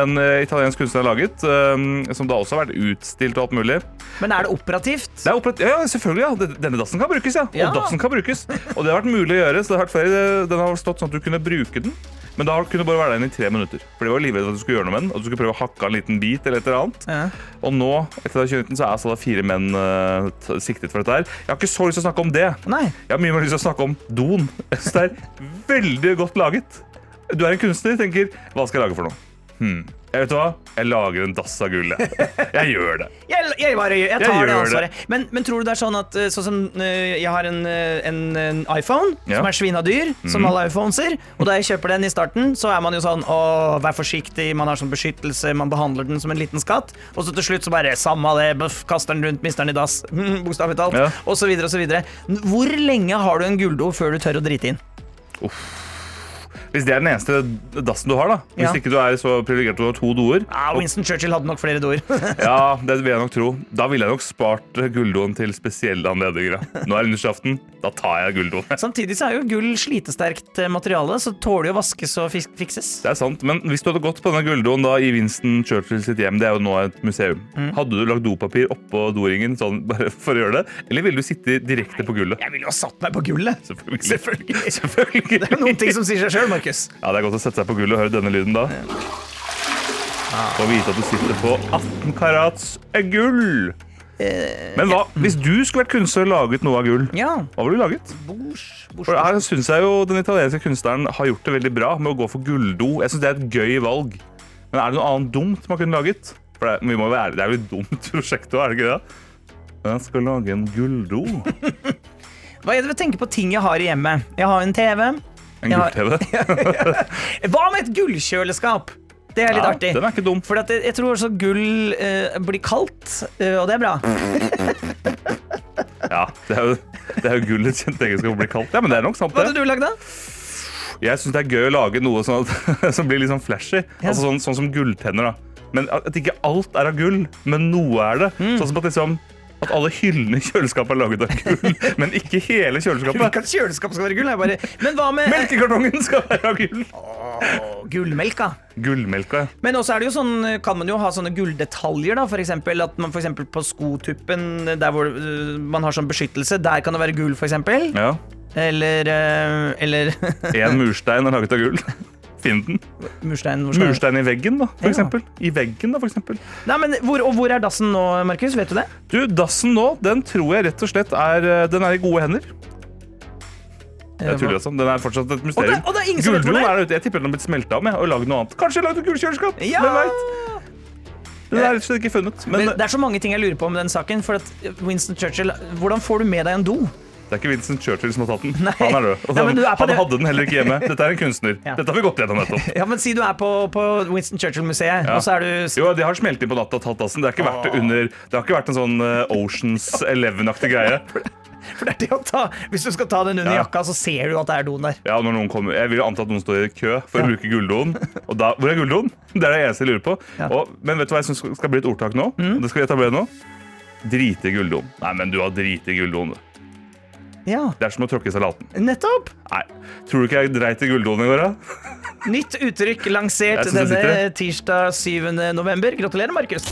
en eh, italiensk kunstner har laget. eh, Som da også har vært utstilt og alt mulig. Men er det operativt? Det er operativt ja, selvfølgelig, ja. Denne dassen kan brukes, ja. Ja. Og dassen kan brukes. Og det har vært mulig å gjøre. Så det har vært flere, Den har stått sånn at du kunne bruke den. Men da kunne du bare være der inne i tre minutter. For de var livredde for at du skulle gjøre noe med den. Og du skulle prøve å hakke av en liten bit eller et eller annet. Ja. Og nå, etter 2019, så er altså da fire menn uh, siktet for dette her. Jeg har ikke så lyst til å snakke om det. Nei. Jeg har mye mer lyst til å snakke om doen. Så det er veldig godt laget. Du er en kunstner, tenker hva skal jeg lage for noe? Hmm. Jeg vet hva? Jeg lager en dass av gull. Jeg. gjør det. Jeg, jeg, bare, jeg tar Jeg det ansvaret. Men, men tror du det er sånn at eh, sånn som eh, jeg har en, eh, en, en iPhone Ja. som er svina dyr, som alle iPhoneser, og da jeg kjøper den i starten, så er man jo sånn Å, vær forsiktig, man har sånn beskyttelse, man behandler den som en liten skatt, og så til slutt så bare Samme det, buff, kaster den rundt, mister den i dass, bokstavelig talt, Ja. og så videre og så videre. Hvor lenge har du en gulldo før du tør å drite inn? Hvis det er den eneste dassen du har, da. Hvis Ja. ikke du er så privilegert at du har to doer. Ja, Winston Churchill hadde nok flere doer. Ja, det vil jeg nok tro. Da ville jeg nok spart gulldoen til spesielle anledninger. da. Nå er det nyttårsaften. Da tar jeg gulldoen. Samtidig så er jo gull slitesterkt eh, materiale, så tåler jo vaskes og fikses. Det er sant, Men hvis du hadde gått på denne gulldoen da i Winston Churchill sitt hjem, det er jo nå et museum, Mm. hadde du lagt dopapir oppå doringen sånn bare for å gjøre det? Eller ville du sitte direkte på gullet? Jeg ville jo ha satt meg på gullet. Selvfølgelig. Selvfølgelig. Selvfølgelig. Det er noen ting som sier seg sjøl, Markus. Ja, Det er godt å sette seg på gullet og høre denne lyden da. Og vite at du sitter på 18 karats gull. Eh, Men hva, hvis du skulle vært kunstner og laget noe av gull, Ja. hva ville du laget? Bors, bors, For her synes jeg jo Den italienske kunstneren har gjort det veldig bra med å gå for gulldo. Jeg synes Det er et gøy valg. Men er det noe annet dumt man kunne laget? For det, vi må jo være, det er jo et dumt prosjekt òg, er det ikke det? Jeg skal lage en gulldo. Hva er det du tenker på ting jeg har i hjemmet? Jeg har en TV. En har- gull-TV. Hva med et gullkjøleskap? Det er litt Ja, artig. den er ikke dum. For jeg, jeg tror også gull uh, blir kaldt, uh, og det er bra. Ja, det er jo, det er jo gullets kjente egenskap å bli kaldt. Ja, men det er nok sant, det. Hva hadde du lagd, da? Jeg syns det er gøy å lage noe sånn at, som blir litt sånn flashy. Altså sånn, sånn som gulltenner. da. Men at ikke alt er av gull, men noe er det. Mm. Sånn som at liksom at alle hyllene i kjøleskapet er laget av gull, men ikke hele kjøleskapet. Kjøleskap skal være gull. Jeg bare, men hva med Melkekartongen skal være av gull. Oh, gullmelka? Gullmelka, ja. Men også er det jo sånn, kan man jo ha sånne gulldetaljer. da, for eksempel At man for eksempel på skotuppen, der hvor øh, man har sånn beskyttelse, der kan det være gull, for eksempel. ja. Eller, øh, eller En murstein er laget av gull. Finn den. murstein. Murstein i veggen, da, for Ja. eksempel. I veggen, da, for eksempel. Nei, men hvor, Og hvor er dassen nå, Markus? Vet du det? Du, dassen nå, den tror jeg rett og slett er eh, Den er i gode hender. Jeg tuller også, Den er fortsatt et Og det, mysterium. og det er det er! er ute. Jeg tipper den har blitt smelta av med og lagd noe annet. Kanskje lagd et gullkjøleskap? Ja! Hvem veit? Den er rett og slett ikke funnet. Men, Men det er så mange ting jeg lurer på med den saken. For Winston Churchill, Hvordan får du med deg en do? Det er ikke Vincent Churchill som har tatt den. Nei. Han er død. Han, Nei, er han hadde den heller ikke hjemme. Dette er en kunstner. Ja. Dette har vi gått gjennom nettopp. Ja, men Si du er på, på Winston Churchill-museet, Ja. og så er du Jo, de har smelt inn på natta og tatt dassen. Det under Det har ikke vært en sånn eh, Oceans Eleven-aktig greie. For det er det å ta Hvis du skal ta den under Ja. jakka, så ser du at det er doen der. Ja, når noen kommer Jeg vil jo anta at noen står i kø for å bruke gulldoen. Og da, hvor er gulldoen? Det er det eneste jeg lurer på. Ja. Og, men vet du hva jeg syns skal bli et ordtak nå? Mm. det skal vi etablere nå. Drite i gulldoen. Nei, men du har driti i gulldoen. du. Ja, Det er som å tråkke i salaten. nettopp! Nei, Tror du ikke jeg dreit i gulldoen i går, da? Nytt uttrykk lansert denne tirsdag 7. november. Gratulerer, Markus.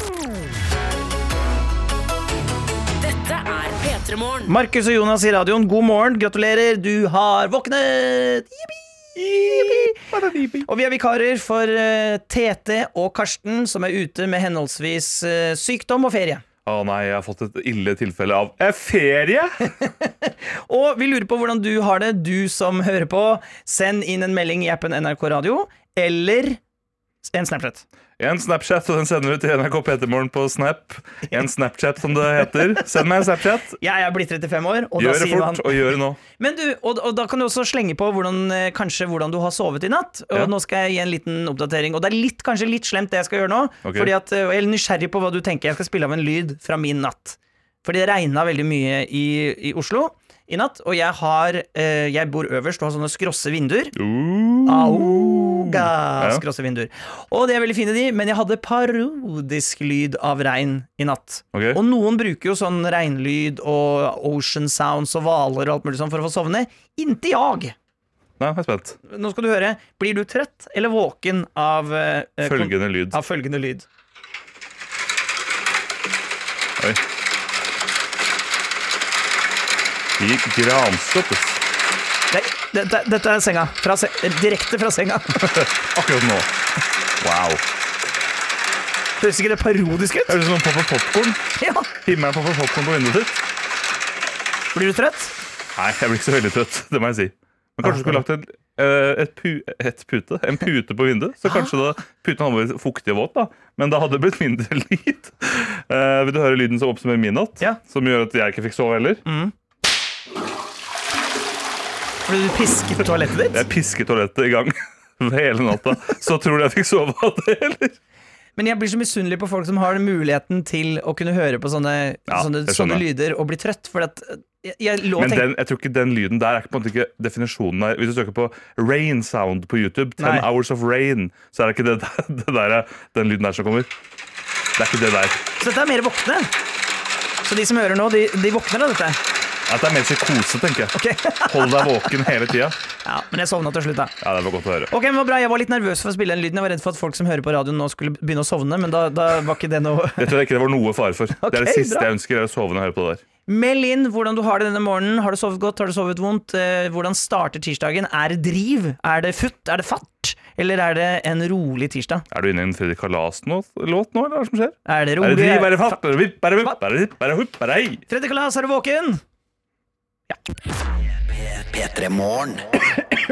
Dette P3 Morgen. Markus og Jonas i radioen, god morgen. Gratulerer, du har våknet! Jippi! Og vi er vikarer for uh, Tete og Karsten, som er ute med henholdsvis uh, sykdom og ferie. Å nei, jeg har fått et ille tilfelle av eh, ferie. Og vi lurer på hvordan du har det, du som hører på. Send inn en melding i appen NRK Radio, eller en Snapchat. En Snapchat, og den sender du til NRK P3morgen på Snap. En Snapchat, som det heter. Send meg en Snapchat. Jeg er blitt 35 år, Gjør det fort, og gjør det nå. Men du, og, og da kan du også slenge på hvordan, eh, kanskje hvordan du har sovet i natt. Og Ja. nå skal jeg gi en liten oppdatering. Og det er litt, kanskje litt slemt det jeg skal gjøre nå. Okay. Fordi at, eh, jeg er nysgjerrig på hva du tenker. Jeg skal spille av en lyd fra min natt. Fordi det regna veldig mye i, i Oslo i natt. Og jeg har eh, Jeg bor øverst og har sånne skrosse vinduer. Auga! Ja. Skrosse vinduer. Og de er veldig fine, de, men jeg hadde parodisk lyd av regn i natt. Okay. Og noen bruker jo sånn regnlyd og ocean sounds og hvaler og alt mulig sånn for å få sovne. Inntil jeg. Nei, jeg er spent. Nå skal du høre. Blir du trøtt eller våken av, eh, Følgende lyd. av følgende lyd? Oi. I granstøttes. Det, dette, dette er senga. Fra se, direkte fra senga. Akkurat nå. Wow. Høres ikke det parodisk ut? Høres ut som popper popkorn. Ja. Himmelen popper popkorn på vinduet sitt. Blir du trøtt? Nei, jeg blir ikke så veldig trøtt. Det må jeg si. Men kanskje du skulle lagt en, eh, et, pu, et pute, en pute på vinduet. Så kanskje da puten hadde vært fuktig og våt, da. Men da hadde det blitt mindre lyd. Uh, vil du høre lyden som oppsummerer min natt? Ja. Som gjør at jeg ikke fikk sove heller? Fordi du pisket toalettet ditt? Jeg pisket toalettet i gang hele natta. Så tror du jeg fikk sove av det, eller? Men jeg blir så misunnelig på folk som har muligheten til å kunne høre på sånne, Ja, sånne, sånne lyder og bli trøtt. For at jeg, jeg lå Men den, jeg tror ikke den lyden der er på en måte ikke definisjonen der. Hvis du søker på rain sound på YouTube, 10 Nei. hours of rain, så er det ikke det, der- det der, den lyden der som kommer. Det er ikke det der. Så dette er mer våkne. Så de som hører nå, de, de våkner av dette. At det er mer psykose, tenker jeg. Okay. Hold deg våken hele tida. Ja, men jeg sovna til slutt, da. Ja, det var godt å høre. Ok, men var bra, Jeg var litt nervøs for å spille den lyden. Jeg var redd for at folk som hører på radioen nå skulle begynne å sovne, men da, da var ikke det noe Det tror jeg ikke det var noe fare for. det er det siste bra. jeg ønsker, er å sove når jeg hører på det der. Meld inn hvordan du har det denne morgenen. Har du sovet godt? Har du sovet vondt? Eh, hvordan starter tirsdagen? Er det driv? Er det futt? Er det fart? eller er det en rolig tirsdag? Er du inne i en Fredrik Kalas-låt nå, eller hva som skjer? Er det Er det rolig? driv, er det fatt, er det vipp, er det vipp, er det hipp, er det hupp, er det hei? Fredrik Kalas, er du våken? P3 Morgen.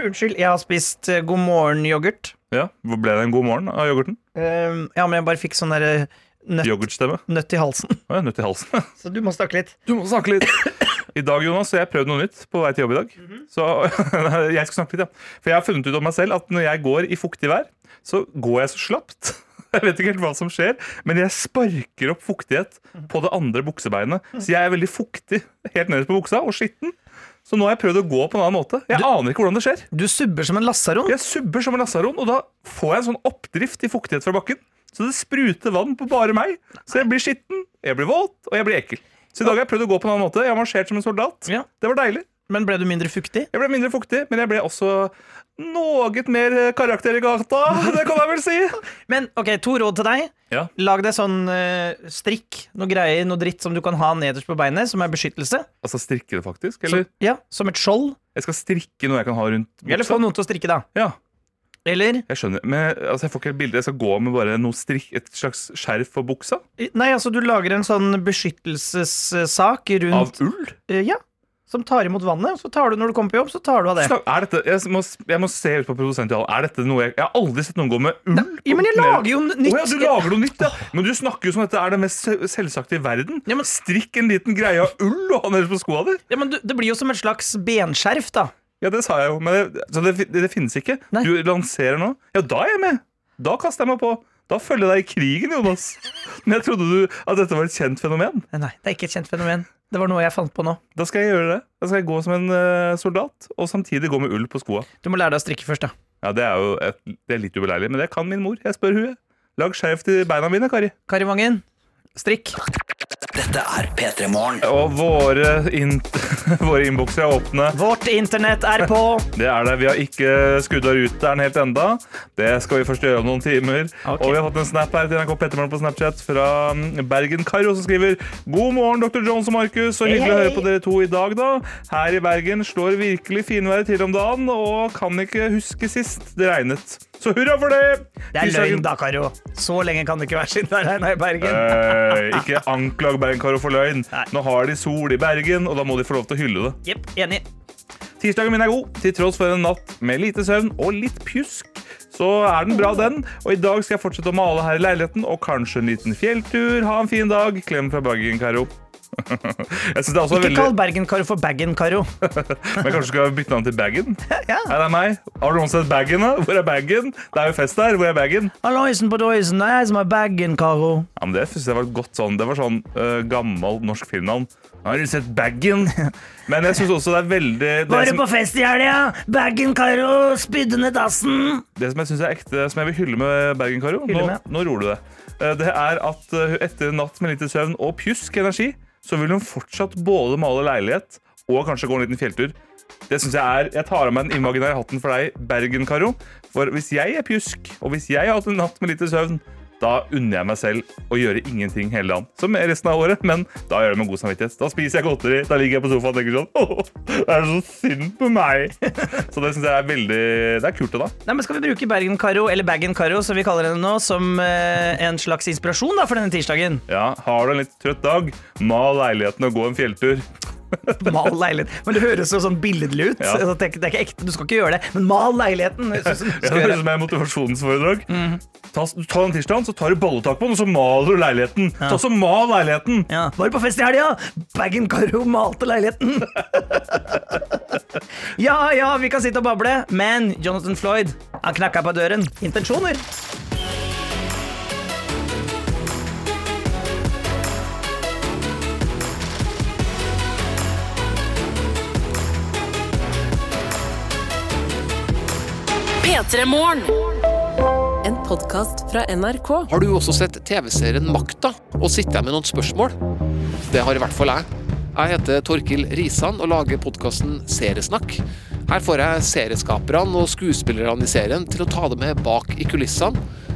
Unnskyld, jeg har spist eh, god morgen-yoghurt. Ja, ble det en god morgen av yoghurten? Um, ja, men jeg bare fikk sånn derre nøtt, nøtt i halsen. Jeg er nødt halsen. Så du må snakke litt. Du må snakke litt. I dag Jonas, har jeg prøvd noe nytt på vei til jobb i dag. Så jeg skal snakke litt, ja. For jeg har funnet ut om meg selv at når jeg går i fuktig vær, så går jeg så slapt. Jeg vet ikke helt hva som skjer, men jeg sparker opp fuktighet på det andre buksebeinet. Så jeg er veldig fuktig helt nederst på buksa og skitten. Så nå har jeg prøvd å gå på en annen måte. Jeg aner ikke hvordan det skjer. Du subber som en lasaron. Jeg subber som en lasaron, og da får jeg en sånn oppdrift i fuktighet fra bakken. Så det spruter vann på bare meg. Så jeg blir skitten, jeg blir våt, og jeg blir ekkel. Så i dag har jeg prøvd å gå på en annen måte. Jeg har marsjert som en soldat. Ja. Det var deilig. Men ble du mindre fuktig? Jeg ble mindre fuktig, men jeg ble også noe mer karakter i gata. Det kan jeg vel si. Men ok, to råd til deg. Ja. Lag deg sånn uh, strikk, noe greier, noe dritt som du kan ha nederst på beinet, som er beskyttelse. Altså strikke det faktisk? Eller Ja, Som et skjold. jeg skal strikke noe jeg kan ha rundt Eller få noen til å strikke, da. Ja, Eller jeg skjønner. Men altså, jeg får ikke helt bilde. Jeg skal gå med bare noe strikk, et slags skjerf for buksa. Nei, altså, du lager en sånn beskyttelsessak rundt Av ull? Eh, Ja. Som tar imot vannet. Så tar du når du kommer på jobb, så tar du av det. Dette, jeg, må, jeg må se ut på produsentjalen. Er dette noe jeg Jeg har aldri sett noen gå med ull. Ja, men jeg lager jo nytt. Oh, ja, du lager noe nytt, ja. Men du snakker jo som dette er det mest se- selvsagte i verden. Ja, men- Strikk en liten greie av ull og ha nederst på skoa di. Ja, men du, Det blir jo som et slags benskjerf, da. Ja, det sa jeg jo, men det, så det, det, det finnes ikke. Nei. Du lanserer nå. Ja, da er jeg med. Da kaster jeg meg på. Da følger jeg deg i krigen, Jonas. Men jeg trodde du at dette var et kjent fenomen. Nei, det er ikke et kjent fenomen. Det var noe jeg fant på nå. Da skal jeg gjøre det. Da skal jeg gå som en eh, soldat, og samtidig gå med ull på skoa. Du må lære deg å strikke først, da. Ja, det er jo et, det er litt ubeleilig, men det kan min mor. Jeg spør hun. Lag skjerf til beina mine, Kari. Kari Vangen, strikk. Dette er P3 Morgen. Og våre, in våre innbokser er åpne. Vårt internett er på. Det er det. Vi har ikke skrudd av ruteren helt enda. Det skal vi først gjøre om noen timer. Okay. Og vi har fått en snap her til NRK Pettermorgen på Snapchat fra mm, Bergen Karo, som skriver God morgen, dr. Jones og Markus. Så hyggelig å høre på dere to i dag, da. Her i Bergen slår virkelig finværet til om dagen, og kan ikke huske sist det regnet. Så hurra for det! Det er løgn, da, Karo. Så lenge kan det ikke være siden det i Bergen. Eh, ikke anklag Bergen-Karo for løgn. Nei. Nå har de sol i Bergen, og da må de få lov til å hylle det. Yep, enig. Tirsdagen min er god, til tross for en natt med lite søvn og litt pjusk. Så er den bra, den. Og i dag skal jeg fortsette å male her i leiligheten og kanskje en liten fjelltur. Ha en fin dag. Klem fra Bergen-Karo. jeg Ikke veldig kall Bergen-Karo for Baggen-Karo. Men kanskje skal jeg bytte navn til Baggen? Ja. Er det meg. Har du noen sett Baggen? da? Hvor er Baggen? Det er jo fest der. Hvor er Baggen? Halloisen på doisen, det er jeg som er Baggen-Karo. Ja, men Det synes jeg var godt sånn Det var sånn uh, gammel norsk filmnavn. Har du sett Baggen? Men jeg syns også det er veldig det Var du som- på fest i helga? Baggen-Karo spydde ned dassen. Det som jeg synes er ekte, som jeg vil hylle med Baggen-Karo, nå, nå roer du det. Eh, Det er at eh, etter en natt med lite søvn og pjusk energi, så vil hun fortsatt både male leilighet og kanskje gå en liten fjelltur. Det synes Jeg er, jeg tar av meg den imaginære hatten for deg, Bergen-Karo. For hvis jeg er pjusk, og hvis jeg har hatt en natt med lite søvn, da unner jeg meg selv å gjøre ingenting hele dagen. Som resten av året, men da gjør jeg det med god samvittighet. Da spiser jeg godteri, da ligger jeg på sofaen og tenker sånn Åh, det er så synd på meg. Så det syns jeg er veldig Det er kult, da. Nei, men Skal vi bruke Bergen-Karo, eller Baggen-Karo, som vi kaller henne nå, som eh, en slags inspirasjon da, for denne tirsdagen? Ja, Har du en litt trøtt dag, mal leiligheten og gå en fjelltur. Mal leiligheten. Men det høres jo sånn billedlig ut. Ja. Altså, det, er, det ikke ekte, Du skal ikke gjøre det, men mal leiligheten. Det høres ut som Ja, en motivasjonsforedrag. Ta, du tar den tirsdagen, så tar du bolletak på den, og så maler du leiligheten. Ta så Mal leiligheten. Ja. Var du på fest i helga? Bagen Karo malte leiligheten. ja, ja, vi kan sitte og bable, men Jonathan Floyd, han knakka på døren. Intensjoner. En podkast fra NRK. Har du også sett TV-serien Makta og sitter jeg med noen spørsmål? Det har i hvert fall jeg. Jeg heter Torkil Risan og lager podkasten Seriesnakk. Her får jeg serieskaperne og skuespillerne i serien til å ta det med bak i kulissene,